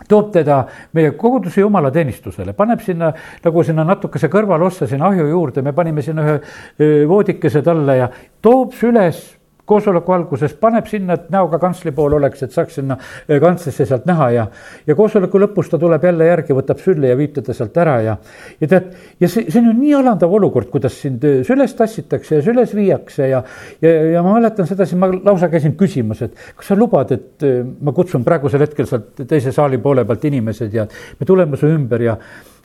toob teda meie koguduse jumalateenistusele, paneb sinna nagu sinna natukese kõrvalossa sinna ahju juurde, me panime sinna ühe voodikese talle ja toob süles koosoleku alguses paneb sinna, et näoga kantsli poole oleks, et saaks sinna eh, kantslisse sealt näha ja, ja koosoleku lõpus ta tuleb jälle järgi, võtab sülle ja viib teda sealt ära ja, ja tead, ja see, see on ju nii alandav olukord, kuidas sind eh, süles tassitakse ja süles viiakse ja, ja, ja ma mäletan sedasi, ma lausa käisin küsimas, et kas sa lubad, et eh, ma kutsun praegusel hetkel sealt teise saali poole pealt inimesed ja me tuleme su ümber ja,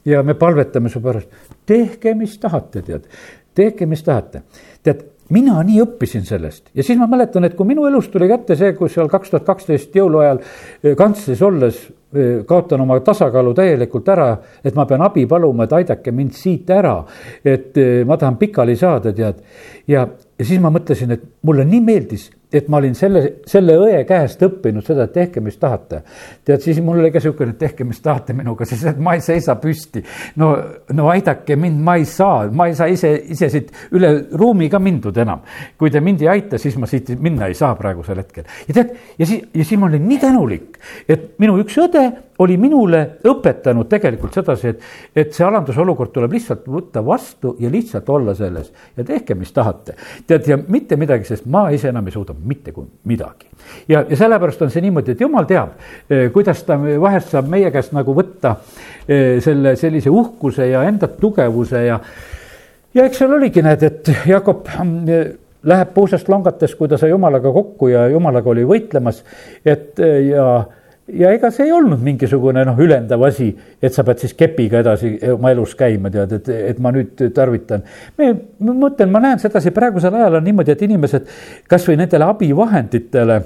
ja me palvetame su pärast. tehke, mis tahate, tead, tehke, mis tahate. tead, mina nii õppisin sellest ja siis ma mäletan, et kui minu elus tuli kätte see, kus seal kaks tuhat kaksteist jõuluajal eh, kantslis olles eh, kaotan oma tasakaalu täielikult ära, et ma pean abi paluma, et aidake mind siit ära. et eh, ma tahan pikali saada, tead. ja, ja siis ma mõtlesin, et mulle nii meeldis et ma olin selle, selle õe käest õppinud seda, et tehke, mis tahate. tead, siis mul oli ka niisugune, et tehke, mis tahate minuga, siis et ma ei seisa püsti. no, no aidake mind, ma ei saa, ma ei saa ise, ise siit üle ruumi ka mindud enam. kui te mind ei aita, siis ma siit minna ei saa praegusel hetkel. ja tead, ja siis, ja siis ma olin nii tänulik, et minu üks õde oli minule õpetanud tegelikult sedasi, et, et see alandusolukord tuleb lihtsalt võtta vastu ja lihtsalt olla selles ja tehke, mis tahate. tead, ja mitte midagi, sest ma ise enam ei suuda mitte midagi. ja, ja sellepärast on see niimoodi, et jumal teab, eh, kuidas ta vahest saab meie käest nagu võtta eh, selle sellise uhkuse ja enda tugevuse ja ja eks seal oligi, näed, et Jakob mm, läheb puusast langates, kui ta sai jumalaga kokku ja jumalaga oli võitlemas, et ja ja ega see ei olnud mingisugune noh, ülendav asi, et sa pead siis kepiga edasi oma elus käima, tead, et, et ma nüüd tarvitan. me, ma mõtlen, ma näen sedasi, praegusel ajal on niimoodi, et inimesed kasvõi nendele abivahenditele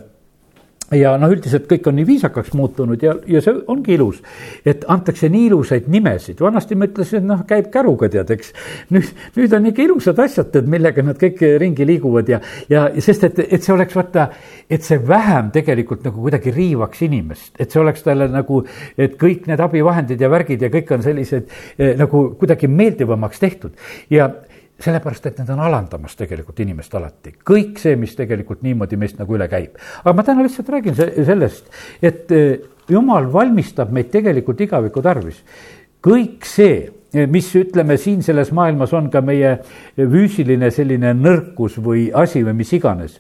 ja noh, üldiselt kõik on nii viisakaks muutunud ja, ja see ongi ilus, et antakse nii ilusaid nimesid, vanasti ma ütlesin, noh, käib käruga tead, eks. nüüd, nüüd on ikka ilusad asjad, tead, millega nad kõik ringi liiguvad ja, ja sest et, et see oleks vaata, et see vähem tegelikult nagu kuidagi riivaks inimest, et see oleks talle nagu, et kõik need abivahendid ja värgid ja kõik on sellised eh, nagu kuidagi meeldivamaks tehtud. Ja sellepärast, et need on alandamas tegelikult inimest alati, kõik see, mis tegelikult niimoodi meist nagu üle käib. aga ma täna lihtsalt räägin sellest, et eh, jumal valmistab meid tegelikult igaviku tarvis. kõik see, eh, mis ütleme siin selles maailmas on ka meie füüsiline selline nõrkus või asi või mis iganes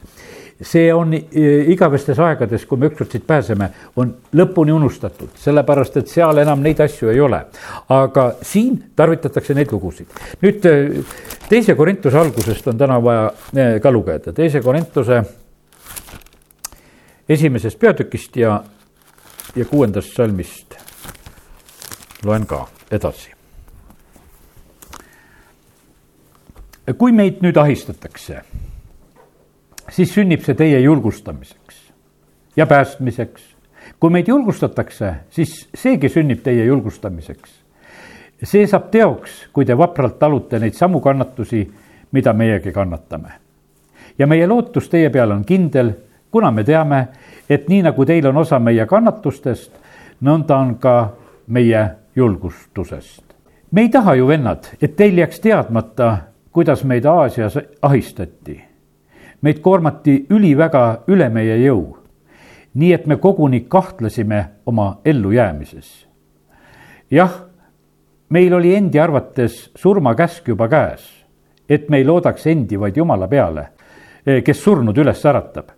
see on eh, igavestes aegades, kui me ükskord siit pääseme, on lõpuni unustatud, sellepärast et seal enam neid asju ei ole. aga siin tarvitatakse neid lugusid. nüüd eh, teise Korintuse algusest on täna vaja eh, ka lugeda, teise Korintuse esimesest peatükist ja, ja kuuendast salmist loen ka edasi. kui meid nüüd ahistatakse siis sünnib see teie julgustamiseks ja päästmiseks. kui meid julgustatakse, siis seegi sünnib teie julgustamiseks. see saab teoks, kui te vapralt talute neid samu kannatusi, mida meiegi kannatame. ja meie lootus teie peale on kindel, kuna me teame, et nii nagu teil on osa meie kannatustest, nõnda on ka meie julgustusest. me ei taha ju, vennad, et teil jääks teadmata kuidas meid Aasias ahistati. Meid koormati üliväga üle meie jõu. nii et me koguni kahtlesime oma ellujäämises. jah, meil oli endi arvates surmakäsk juba käes, et me ei loodaks endi, vaid Jumala peale, kes surnud üles äratab.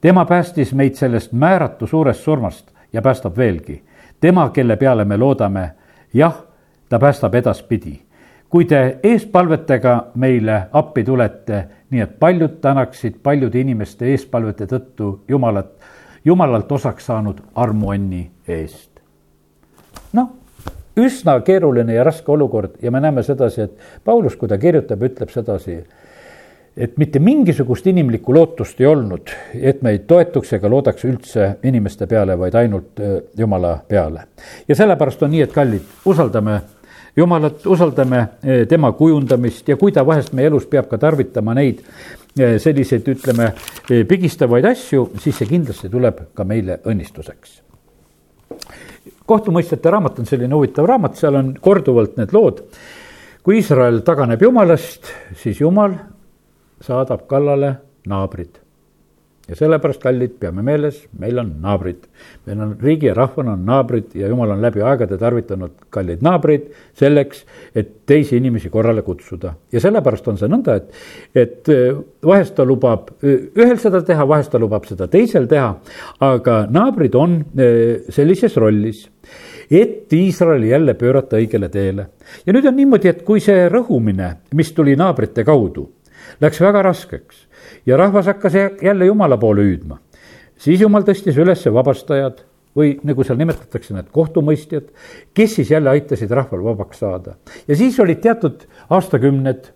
tema päästis meid sellest määratu suurest surmast ja päästab veelgi. tema, kelle peale me loodame, jah, ta päästab edaspidi kui te eespalvetega meile appi tulete, nii et paljud tänaksid paljude inimeste eespalvete tõttu Jumalat, Jumalalt osaks saanud armuonni eest. noh, üsna keeruline ja raske olukord ja me näeme sedasi, et Paulus, kui ta kirjutab, ütleb sedasi, et mitte mingisugust inimlikku lootust ei olnud, et me ei toetuks ega loodaks üldse inimeste peale, vaid ainult äh, Jumala peale. ja sellepärast on nii, et kallid, usaldame jumalat, usaldame eh, tema kujundamist ja kui ta vahest meie elus peab ka tarvitama neid eh, selliseid, ütleme, eh, pigistavaid asju, siis see kindlasti tuleb ka meile õnnistuseks. kohtumõistjate raamat on selline huvitav raamat, seal on korduvalt need lood. kui Iisrael taganeb jumalast, siis jumal saadab kallale naabrid ja sellepärast, kallid, peame meeles, meil on naabrid. meil on riigi ja rahvana on naabrid ja jumal on läbi aegade tarvitanud kalleid naabreid selleks, et teisi inimesi korrale kutsuda. ja sellepärast on see nõnda, et, et äh, vahest ta lubab äh, ühel seda teha, vahest ta lubab seda teisel teha, aga naabrid on äh, sellises rollis et Iisraeli jälle pöörata õigele teele. ja nüüd on niimoodi, et kui see rõhumine, mis tuli naabrite kaudu, läks väga raskeks ja rahvas hakkas jälle Jumala poole hüüdma. siis Jumal tõstis üles vabastajad või nagu seal nimetatakse, need kohtumõistjad, kes siis jälle aitasid rahval vabaks saada. ja siis olid teatud aastakümned,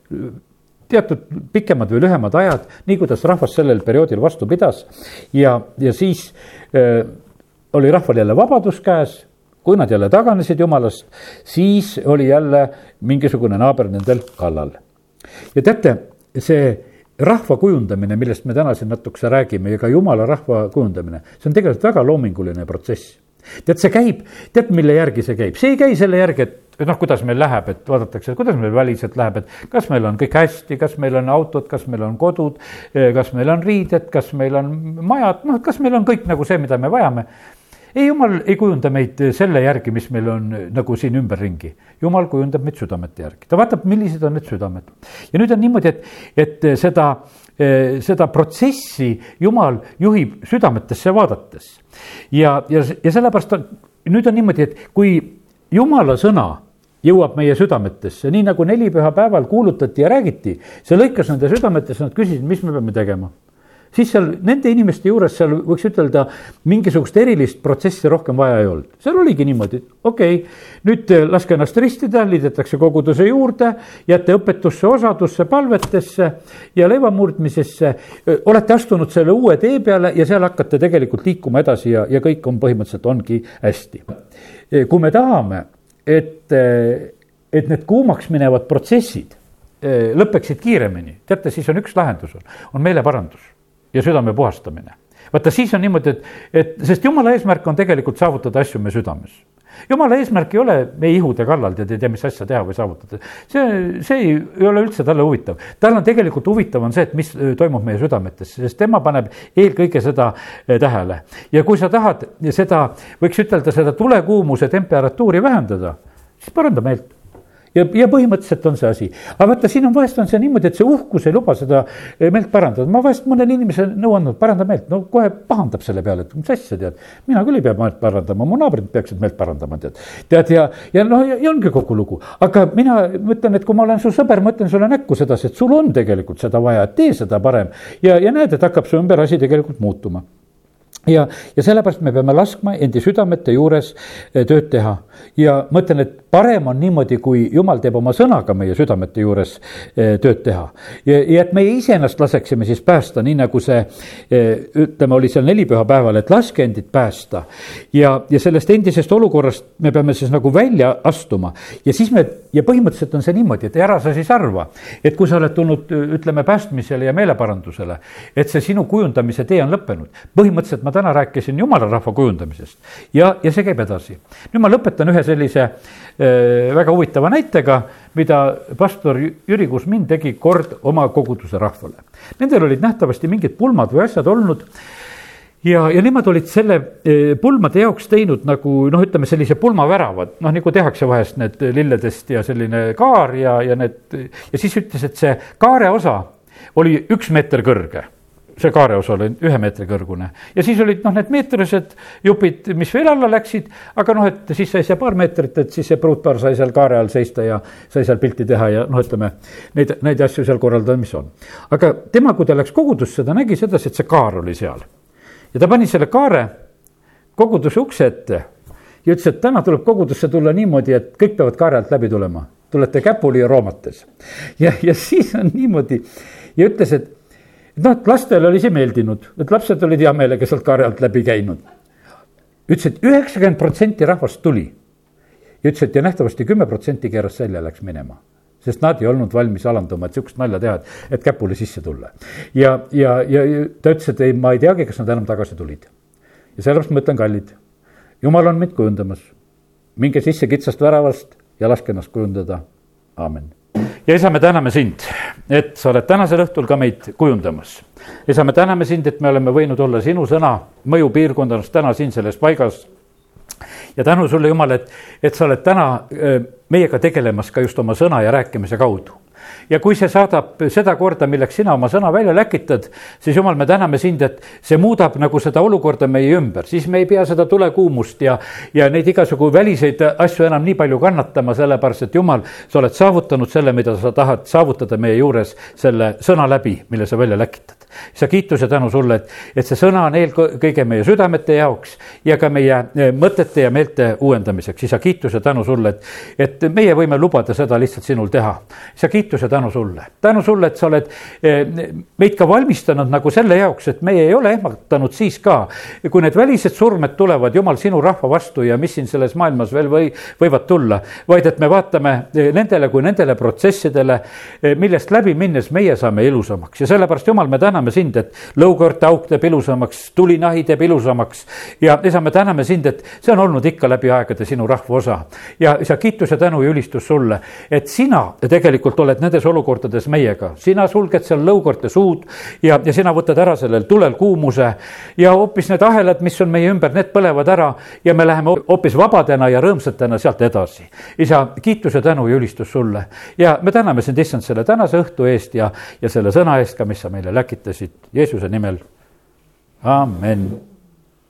teatud pikemad või lühemad ajad, nii kuidas rahvas sellel perioodil vastu pidas ja, ja siis äh, oli rahval jälle vabadus käes, kui nad jälle taganesid jumalast, siis oli jälle mingisugune naaber nendel kallal. ja teate, see rahva kujundamine, millest me täna siin natukese räägime ja ka jumala rahva kujundamine, see on tegelikult väga loominguline protsess. tead, see käib, tead, mille järgi see käib, see ei käi selle järgi, et, et noh, kuidas meil läheb, et vaadatakse, kuidas meil väliselt läheb, et kas meil on kõik hästi, kas meil on autod, kas meil on kodud, kas meil on riided, kas meil on majad, noh, kas meil on kõik nagu see, mida me vajame ei, jumal ei kujunda meid selle järgi, mis meil on nagu siin ümberringi. jumal kujundab meid südamete järgi, ta vaatab, millised on need südamed. ja nüüd on niimoodi, et, et seda, seda protsessi jumal juhib südametesse vaadates. ja, ja, ja sellepärast on, nüüd on niimoodi, et kui jumala sõna jõuab meie südametesse, nii nagu nelipühapäeval kuulutati ja räägiti, see lõikas nende südametesse, nad küsisid, mis me peame tegema siis seal nende inimeste juures seal võiks ütelda, mingisugust erilist protsessi rohkem vaja ei olnud. seal oligi niimoodi, okei okay,, nüüd laske ennast ristida, liidetakse koguduse juurde, jääte õpetusse, osadusse, palvetesse ja leivamurdmisesse. olete astunud selle uue tee peale ja seal hakkate tegelikult liikuma edasi ja, ja kõik on põhimõtteliselt ongi hästi. kui me tahame, et, et need kuumaks minevad protsessid lõpeksid kiiremini, teate, siis on üks lahendus, on meeleparandus ja südame puhastamine. vaata, siis on niimoodi, et, et sest jumala eesmärk on tegelikult saavutada asju meie südames. jumala eesmärk ei ole meie ihude kallal tead, ei tea, mis asja teha või saavutada. see, see ei, ei ole üldse talle huvitav. tal on tegelikult huvitav on see, et mis toimub meie südametes, sest tema paneb eelkõige seda tähele. ja kui sa tahad seda, võiks ütelda, seda tulekuumuse temperatuuri vähendada, siis paranda meelt ja, ja põhimõtteliselt on see asi. aga vaata, siin on vahest on see niimoodi, et see uhkus ei luba seda eh, meelt parandada, ma vahest mõnele inimesele nõu andnud, paranda meelt, no kohe pahandab selle peale, et mis asja tead. mina küll ei pea meelt parandama, mu naabrid peaksid meelt parandama, tead. tead ja, ja noh, ja ongi kogu lugu, aga mina mõtlen, et kui ma olen su sõber, ma ütlen sulle näkku sedasi, et sul on tegelikult seda vaja, tee seda parem. ja, ja näed, et hakkab su ümber asi tegelikult muutuma ja, ja sellepärast me peame laskma endi südamete juures eh, tööd teha ja ma ütlen, et parem on niimoodi, kui jumal teeb oma sõnaga meie südamete juures eh, tööd teha. ja, et meie iseennast laseksime siis päästa, nii nagu see eh, ütleme, oli seal nelipühapäeval, et laske endid päästa. ja, ja sellest endisest olukorrast me peame siis nagu välja astuma ja siis me ja põhimõtteliselt on see niimoodi, et ära sa siis arva, et kui sa oled tulnud, ütleme, päästmisele ja meeleparandusele, et see sinu kujundamise tee on lõppenud. põhimõtteliselt ma täna rääkisin jumala rahva kujundamisest ja, ja see käib edasi. nüüd ma lõpetan ühe sellise väga huvitava näitega, mida pastor Jüri Kusmin tegi kord oma koguduse rahvale. Nendel olid nähtavasti mingid pulmad või asjad olnud ja, ja nemad olid selle pulmade jaoks teinud nagu noh, ütleme sellise pulmaväravad, noh nagu tehakse vahest need lilledest ja selline kaar ja, ja need ja siis ütles, et see kaare osa oli üks meeter kõrge see kaare osa oli ühe meetri kõrgune ja siis olid noh, need meetrised jupid, mis veel alla läksid, aga noh, et siis sai see paar meetrit, et siis see pruutpaar sai seal kaare all seista ja sai seal pilti teha ja noh, ütleme neid, neid asju seal korraldada, mis on. aga tema, kui ta läks kogudusse, ta nägi sedasi, et see kaar oli seal ja ta pani selle kaare koguduse ukse ette ja ütles, et täna tuleb kogudusse tulla niimoodi, et kõik peavad kaare alt läbi tulema. tulete käpuli ja roomates. ja, ja siis on niimoodi ja ütles, et noh, et lastele oli see meeldinud, et lapsed olid hea meelega sealt kaare alt läbi käinud. ütles, et üheksakümmend protsenti rahvast tuli. ja ütles, et ja nähtavasti kümme protsenti keeras selja, läks minema sest nad ei olnud valmis alanduma, et sihukest nalja teha, et, et käpuli sisse tulla. ja, ja, ja ta ütles, et ei, ma ei teagi, kas nad enam tagasi tulid. ja sellepärast ma ütlen, kallid, jumal on meid kujundamas. minge sisse kitsast väravast ja laske ennast kujundada, aamen. Ja isa, me täname sind, et sa oled tänasel õhtul ka meid kujundamas. isa, me täname sind, et me oleme võinud olla sinu sõna mõjupiirkondades täna siin selles paigas ja tänu sulle, Jumal, et, et sa oled täna meiega tegelemas ka just oma sõna ja rääkimise kaudu ja kui see saadab seda korda, milleks sina oma sõna välja läkitad, siis jumal, me täname sind, et see muudab nagu seda olukorda meie ümber, siis me ei pea seda tulekuumust ja, ja neid igasugu väliseid asju enam nii palju kannatama, sellepärast et jumal, sa oled saavutanud selle, mida sa tahad saavutada meie juures selle sõna läbi, mille sa välja läkitad isa, kiitus ja tänu sulle, et, et see sõna on eelkõige meie südamete jaoks ja ka meie eh, mõtete ja meelte uuendamiseks. isa, kiitus ja tänu sulle, et, et meie võime lubada seda lihtsalt sinul teha. isa, kiitus tänu tänu sulle, tänu sulle, et sa oled eh, meid ka valmistanud nagu selle jaoks, et meie ei ole ehmatanud siis ka, kui need välised surmed tulevad, jumal, sinu rahva vastu ja mis siin selles maailmas veel või, võivad tulla, vaid et me vaatame eh, nendele kui nendele protsessidele, eh, millest läbi minnes meie saame ilusamaks. Ja sellepärast, jumal, me täname sind, et lõukoorte auk teeb ilusamaks, tulinahi teeb ilusamaks. Ja isa, me täname sind, et see on olnud ikka läbi aegade sinu rahva osa. ja isa, kiitus ja tänu ja ülistus sulle, et sina tegelikult oled nendes olukordades meiega. sina sulged seal lõukorte suud ja, ja sina võtad ära sellel tulel kuumuse ja hoopis need ahelad, mis on meie ümber, need põlevad ära ja me läheme hoopis vabadena ja rõõmsatena sealt edasi. isa, kiitus ja tänu ja ülistus sulle ja me täname sind, issand, selle tänase õhtu eest ja, ja selle sõna eest ka, mis sa meile läkitasid Jeesuse nimel. amen